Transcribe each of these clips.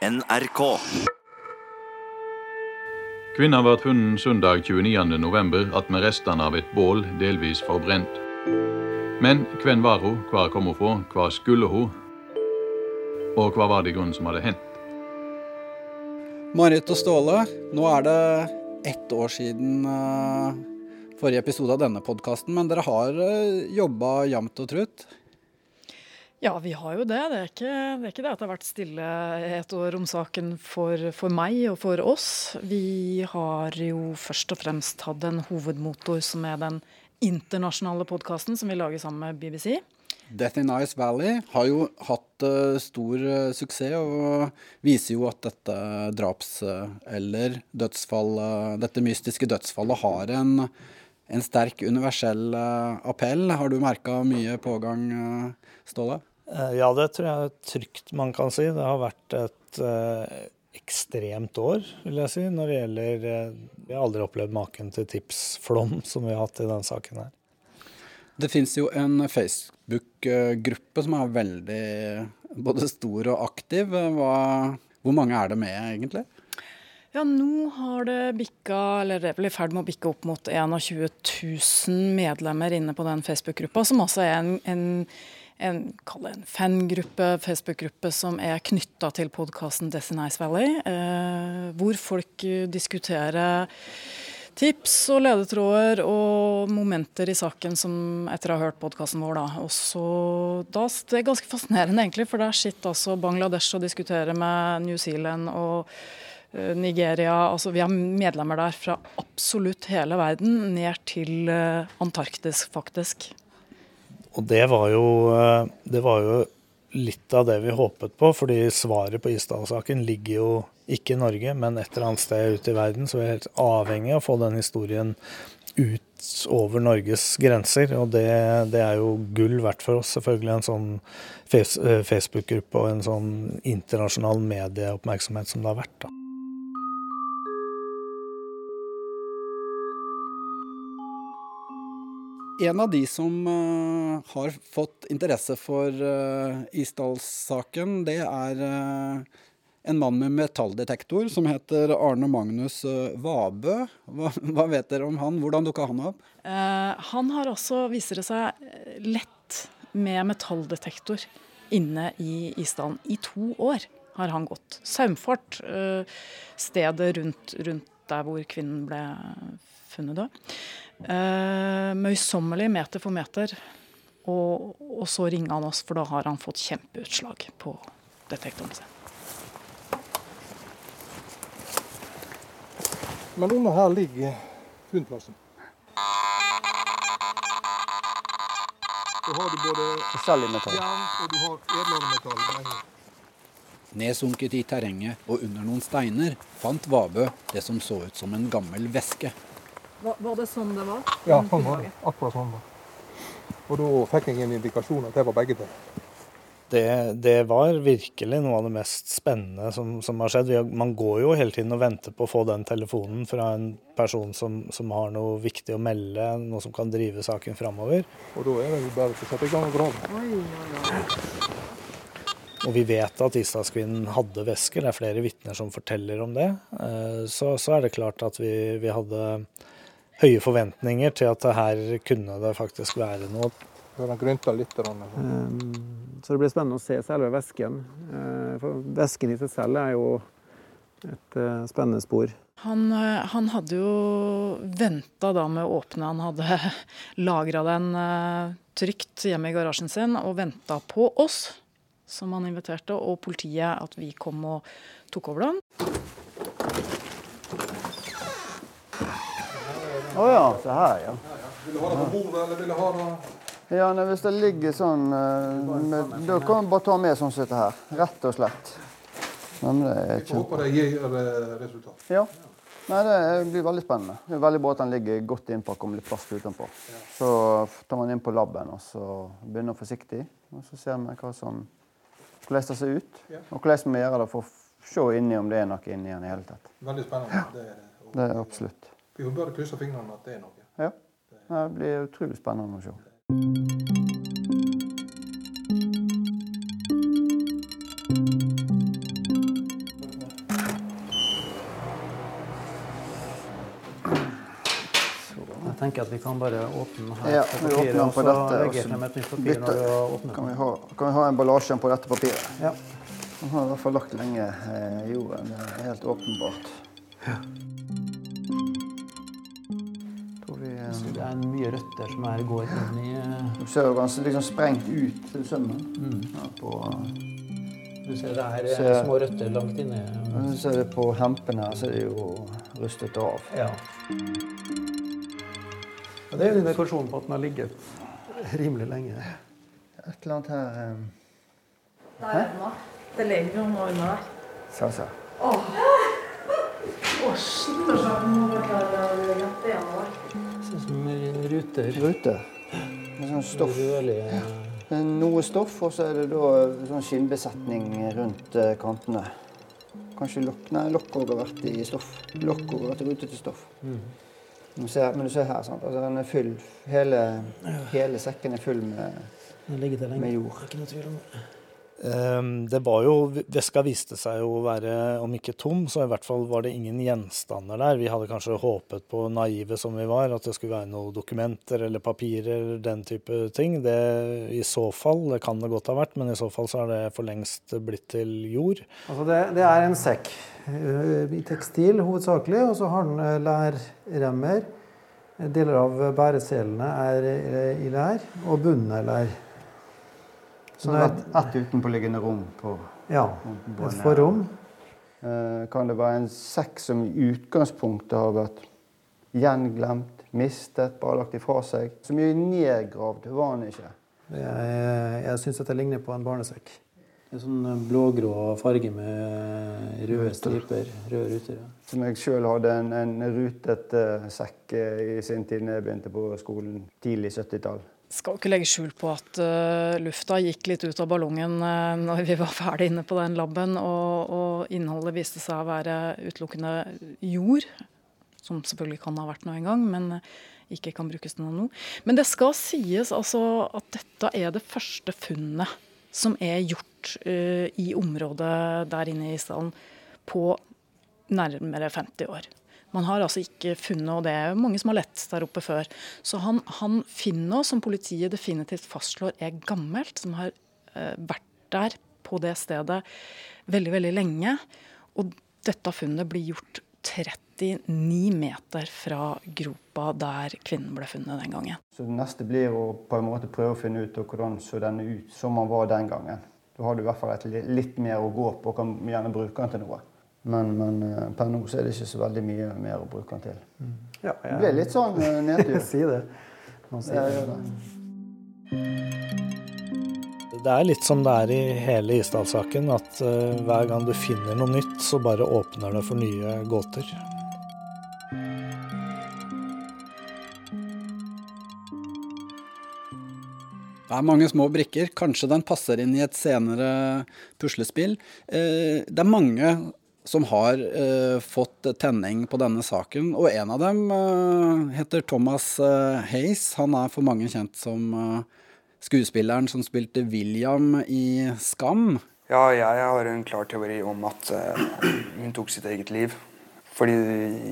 NRK. Kvinna ble funnet søndag 29.11. med restene av et bål delvis forbrent. Men hvem var hun, hvor kom hun fra, hva skulle hun, og hva var det i grunnen som hadde hendt? Marit og Ståle, nå er det ett år siden uh, forrige episode av denne podkasten, men dere har uh, jobba jevnt og trutt? Ja, vi har jo det. Det er ikke det, er ikke det at det har vært stille et år om saken for, for, meg og for oss. Vi har jo først og fremst hatt en hovedmotor som er den internasjonale podkasten som vi lager sammen med BBC. Death in Ice Valley har jo hatt uh, stor uh, suksess og viser jo at dette draps- eller dødsfall, dette mystiske dødsfallet har en, en sterk universell appell. Har du merka mye pågang, Ståle? Eh, ja, det tror jeg er trygt man kan si. Det har vært et eh, ekstremt år, vil jeg si, når det gjelder eh, Vi har aldri opplevd maken til tipsflom som vi har hatt i denne saken her. Det fins jo en Facebook-gruppe som er veldig både stor og aktiv. Hva, hvor mange er det med, egentlig? Ja, nå har det bikka, eller det er vel i ferd med å bikke opp mot 21 000 medlemmer inne på den Facebook-gruppa, som altså er en, en en, en fangruppe, Facebook-gruppe, som er knytta til podkasten Death in Ice Valley. Eh, hvor folk diskuterer tips og ledetråder og momenter i saken som etter å ha hørt podkasten vår. Da. Og da, det er ganske fascinerende, egentlig, for der sitter altså Bangladesh og diskuterer med New Zealand og eh, Nigeria. Altså, vi har medlemmer der fra absolutt hele verden, ned til eh, Antarktis, faktisk. Og det var, jo, eh, det var jo litt av det vi håpet på, fordi svaret på Isdal-saken ligger jo ikke i Norge, men et eller annet sted ute i verden. Så vi er helt avhengig av å få den historien ut over Norges grenser. Og det, det er jo gull verdt for oss, selvfølgelig. En sånn eh, Facebook-gruppe og en sånn internasjonal medieoppmerksomhet som det har vært. da. En av de som uh, har fått interesse for uh, Isdalssaken, det er uh, en mann med metalldetektor som heter Arne Magnus Vabø. Hva, hva, vet dere om han? Hvordan dukka han opp? han har også, viser det seg, lett med metalldetektor inne i Isdalen. I to år har han gått. Saumfart, stedet rundt, rundt der hvor kvinnen ble funnet da. Eh, møysommelig meter for meter. Og, og, så ringer han oss, for da har han fått kjempeutslag på detektoren sin. Men under her ligger funnplassen. Da har du både sølvmetall og du har edlere. Nedsunket i terrenget og under noen steiner fant Vabø det som så ut som en gammel veske. Var, var, det sånn det var? Ja, sånn var det. Akkurat sånn var Og da fikk jeg en indikasjon at det var begge deler. Det, det, var virkelig noe av det mest spennende som, som har skjedd. Man går jo hele tiden og venter på å få den telefonen fra en person som, som har noe viktig å melde, noe som kan drive saken framover. Og da er det jo bare å sette i gang og grave. Og vi vet at Isdalskvinnen hadde vesker, det er flere vitner som forteller om det. Eh, så, så er det klart at vi, vi hadde høye forventninger til at her kunne det faktisk være noe. Litt, um, så det blir spennende å se selve væsken. Uh, for væsken i seg selv er jo et uh, spennende spor. Han, uh, han hadde jo venta da med å åpne. Han hadde lagra den trygt hjemme i garasjen sin og venta på oss, som han inviterte, og politiet, at vi kom og tok over den. Å oh, ja, se her, ja. Vil du ha det på bordet, eller vil du ha det Ja, nei, Hvis det ligger sånn eh, med, Da kan du bare ta med sånn som dette her. Rett og slett. Men det er ikke... Håper det gir eh, resultat. Ja. Nei, Det blir veldig spennende. Det er veldig bra at den ligger godt innpakket med litt plast utenpå. Så tar man inn på laben og så begynner forsiktig. Og så ser vi hva som, hvordan det ser ut. Og hvordan vi gjør det for å se inni om det er noe inni den i hele tatt. Veldig spennende. Det er det. Det er absolutt. Vi får bare krysse fingrene at det er noe. Ja. Det blir utrolig spennende å se. Jeg tenker at vi kan bare åpne her ja, på papiret, og så legger jeg altså. frem et nytt papir når du har åpnet. Kan vi ha, kan vi ha emballasjen på dette papiret? Ja. Den har i hvert fall lagt lenge eh, i eh, jorden. Helt åpenbart. Ja. Er mye røtter som er, går inn i eh, du ser jo ganske liksom sprengt ut til sømmen. Ja, på, Du ser det her Ser- er små røtter langt inni. Du så ser det på hempene her, så er det jo rustet av. Ja. ja det er en indikasjon på at den har ligget rimelig lenge. Et eller annet her um... Der er den. Det ligger jo noe under der. Se, se. Å, shit, og Nå må vi klare å legge det ene ruter. Rute. Med sånn stoff. Rødlige Noe stoff, og så er det da sånn skinnbesetning rundt eh, kantene. Kanskje lokk Nei, lokk òg har vært i stoff. Lokk òg har vært rutete stoff. Men, du ser, men du ser her, sant? Altså, den er full. Hele, hele sekken er full med, med jord. Ikke noe tvil om det. Ehm, Det var jo, Veska viste seg jo å være, om ikke tom, så i hvert fall var det ingen gjenstander der. Vi hadde kanskje håpet på, naive som vi var, at det skulle være noen dokumenter eller papirer, den type ting. Det i så fall, det kan det godt ha vært, men i så fall så har det for lengst blitt til jord. Altså det, det er en sekk eh, i tekstil hovedsakelig, og så har den eh, lærremmer. Deler av bæreselene er eh, i lær, og bunnen er lær. Så Så det det er ett et utenpåliggende rom på, Ja, et en- forrom. Eh, Kan det være en sekk som i utgangspunktet har vært gjenglemt, mistet, bare lagt ifra seg? Så mye nedgravd var den ikke. Jeg, jeg syns dette ligner på en barnesekk. Det er sånn eh, blågrå farge med røde striper, røde ruter. Ja. Som jeg sjøl hadde en, en rutet eh, sekk eh, i sin tid da jeg begynte på skolen tidlig 70-tall. Skal ikke legge skjul på at uh, lufta gikk litt ut av ballongen uh, når vi var ferdig inne på den laben, og, og innholdet viste seg å være utelukkende jord. Som selvfølgelig kan ha vært noe en gang, men ikke kan brukes til noe. Men det skal sies altså at dette er det første funnet som er gjort uh, i området der inne i isdalen på nærmere 50 år. Man har altså ikke funnet, og det er mange som har lett der oppe før. Så han, han finner, som politiet definitivt fastslår er gammelt, som har eh, vært der på det stedet veldig, veldig lenge. Og dette funnet blir gjort 39 meter fra gropa der kvinnen ble funnet den gangen. Så det neste blir å på en måte prøve å finne ut hvordan så denne ut som han var den gangen. Da har du i hvert fall et litt mer å gå på og kan gjerne bruke den til noe. Men, men eh, per nå så er det ikke så veldig mye mer å bruke den til. Ja, Det ble litt sånn eh, nedtur. si det. Man sier Jeg det. det. Er litt som det er i hele Isdal-saken, at uh, hver gang du finner noe nytt, så bare åpner det for nye gåter. Det er mange små brikker. Kanskje den passer inn i et senere puslespill. Eh, Det er mange som har eh, fått tenning på denne saken, og en av dem eh, heter Thomas eh, Hayes. Han er for mange kjent som eh, skuespilleren som spilte William i Skam. Ja, jeg har en klar teori om at eh, hun tok sitt eget liv. Fordi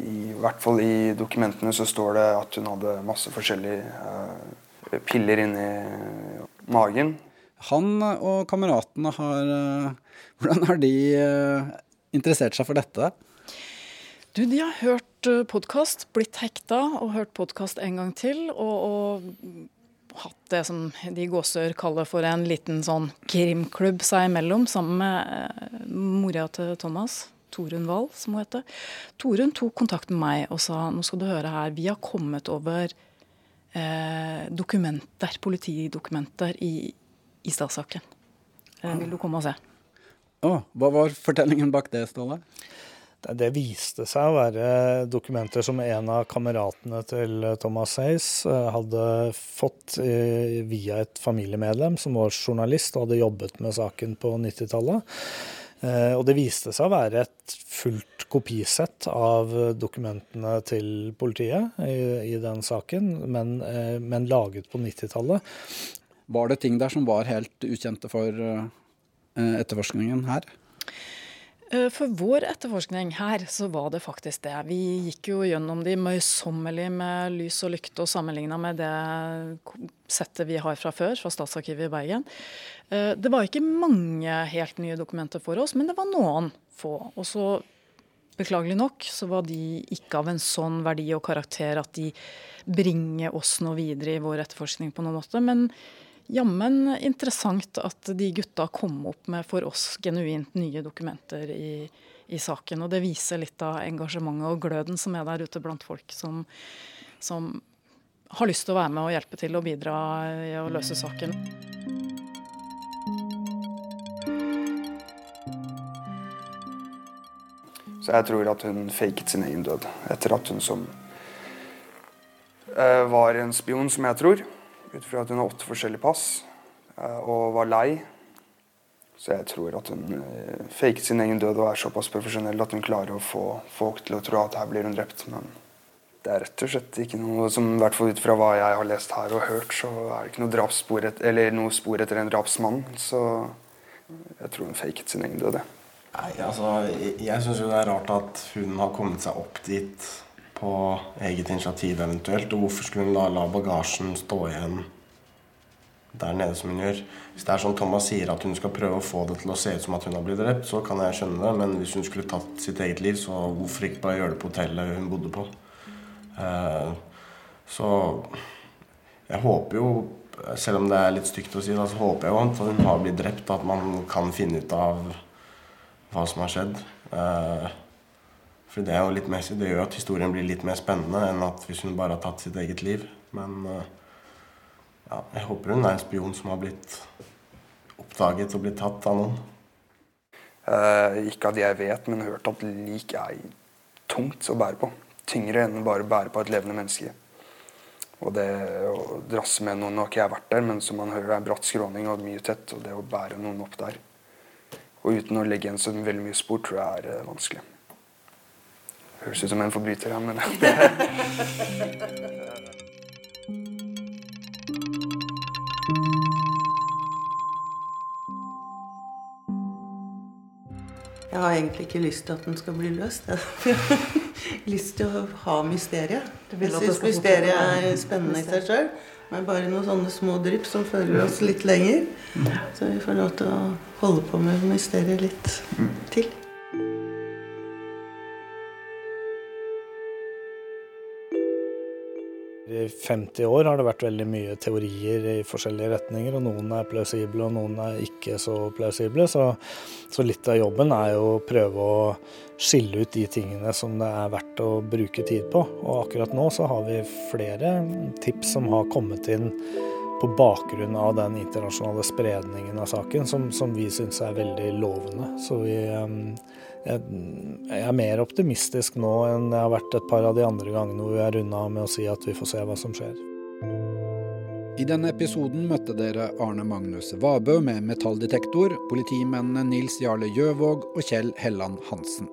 i hvert fall i dokumentene så står det at hun hadde masse forskjellige eh, piller inni magen. Han og kameratene har Hvordan har de interessert seg for dette? Du, de har hørt podkast, blitt hekta og hørt podkast en gang til. Og, og hatt det som de gåsør kaller for en liten sånn krimklubb seg imellom, sammen med eh, mora til Thomas. Torunn Wahl, som hun heter. Torunn tok kontakt med meg og sa nå skal du høre her, vi har kommet over eh, dokumenter, politidokumenter i, i statssaken. Eh, vil du komme og se? Å, hva var fortellingen bak det, Ståle? Det viste seg å være dokumenter som en av kameratene til Thomas Hayes eh, hadde fått eh, via et familiemedlem som var journalist og hadde jobbet med saken på 90-tallet. Eh, Og det viste seg å være et fullt kopisett av dokumentene til politiet i, i den saken, men, eh, men laget på 90-tallet. Var det ting der som var helt ukjente for eh, etterforskningen her? Eh, for vår etterforskning her, så var det faktisk det. Vi gikk jo gjennom de møysommelig med lys og lykte og sammenligna med det settet vi har fra før, fra Statsarkivet i Bergen. Eh, det var ikke mange helt nye dokumenter for oss, men det var noen få. Og så, beklagelig nok, så var de ikke av en sånn verdi og karakter at de bringer oss noe videre i vår etterforskning på noen måte. men jammen interessant at de gutta kom opp med for oss genuint nye dokumenter i, i, saken. Og det viser litt av engasjementet og gløden som er der ute blant folk som, som har lyst til å være med og hjelpe til og bidra i å løse saken. Så jeg tror at hun faket sin egen død etter at hun som uh, var en spion, som jeg tror ut fra at hun har åtte forskjellige pass eh, og var lei. Så jeg tror at hun eh, faket sin egen død og er såpass profesjonell at hun klarer å få folk til å tro at her blir hun drept. Men det er rett og slett ikke noe som, i hvert fall ut fra hva jeg har lest her og hørt, så er det ikke noe, drapsspor et, eller noe spor etter en drapsmann. Så jeg tror hun faket sin egen død. Nei, altså, jeg, jeg syns jo det er rart at hun har kommet seg opp dit på eget initiativ eventuelt. Og hvorfor skulle hun la, la bagasjen stå igjen der nede som hun gjør? Hvis det er sånn Thomas sier, at hun skal prøve å få det til å se ut som at hun har blitt drept, så kan jeg skjønne det. Men hvis hun skulle tatt sitt eget liv, så hvorfor ikke bare gjøre det på hotellet hun bodde på? Uh, så jeg håper jo, selv om det er litt stygt å si, da, så håper jeg jo at hun har blitt drept. At man kan finne ut av hva som har skjedd. For det er jo litt mer, det gjør at historien blir litt mer spennende enn at hvis hun bare har tatt sitt eget liv. Men eh, ja, jeg håper hun er en spion som har blitt oppdaget og blitt tatt av noen. Eh, ikke at jeg vet, men hørt at lik er tungt å bære på. Tyngre enn bare å bære på et levende menneske. Og det å drasse med noen Nå har ikke jeg vært der, men som man hører, er bratt skråning og mye tett. Og det å bære noen opp der, og uten å legge igjen så veldig mye spor, tror jeg er uh, vanskelig. Høres ut som en forbryter, ja, men Jeg har egentlig ikke lyst til at den skal bli løst. Jeg har lyst til å ha mysteriet. Jeg syns mysteriet er spennende i seg sjøl. Men bare noen sånne små drypp som fører oss litt lenger. Så vi får lov til å holde på med mysteriet litt til. I 50 år har det vært veldig mye teorier i forskjellige retninger, og noen er plausible og noen er ikke så plausible. Så, så, litt av jobben er jo å prøve å skille ut de tingene som det er verdt å bruke tid på. Og akkurat nå så har vi flere tips som har kommet inn på bakgrunn av den internasjonale spredningen av saken, som, som vi syns er veldig lovende. Så vi jeg, jeg er mer optimistisk nå enn jeg har vært et par av de andre gangene hvor vi er runda med å si at vi får se hva som skjer. I denne episoden møtte dere Arne Magnus Vabø med metalldetektor, politimennene Nils Jarle Gjøvåg og Kjell Helland Hansen.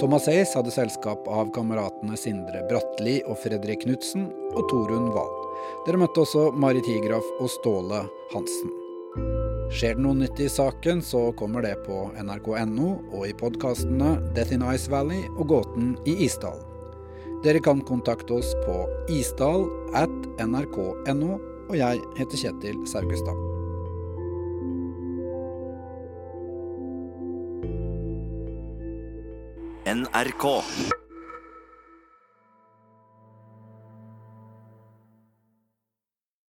Thomas Ace hadde selskap av kameratene Sindre Bratli og Fredrik Knutsen og Torunn Wahl. Dere møtte også Mari Tigraf og Ståle Hansen. Skjer det noe nytt i saken, så kommer det på nrk.no og i podkastene Death in Ice Valley og Gåten i Isdalen. Dere kan kontakte oss på isdal at nrk.no, og jeg heter Kjetil Saugestad. NRK.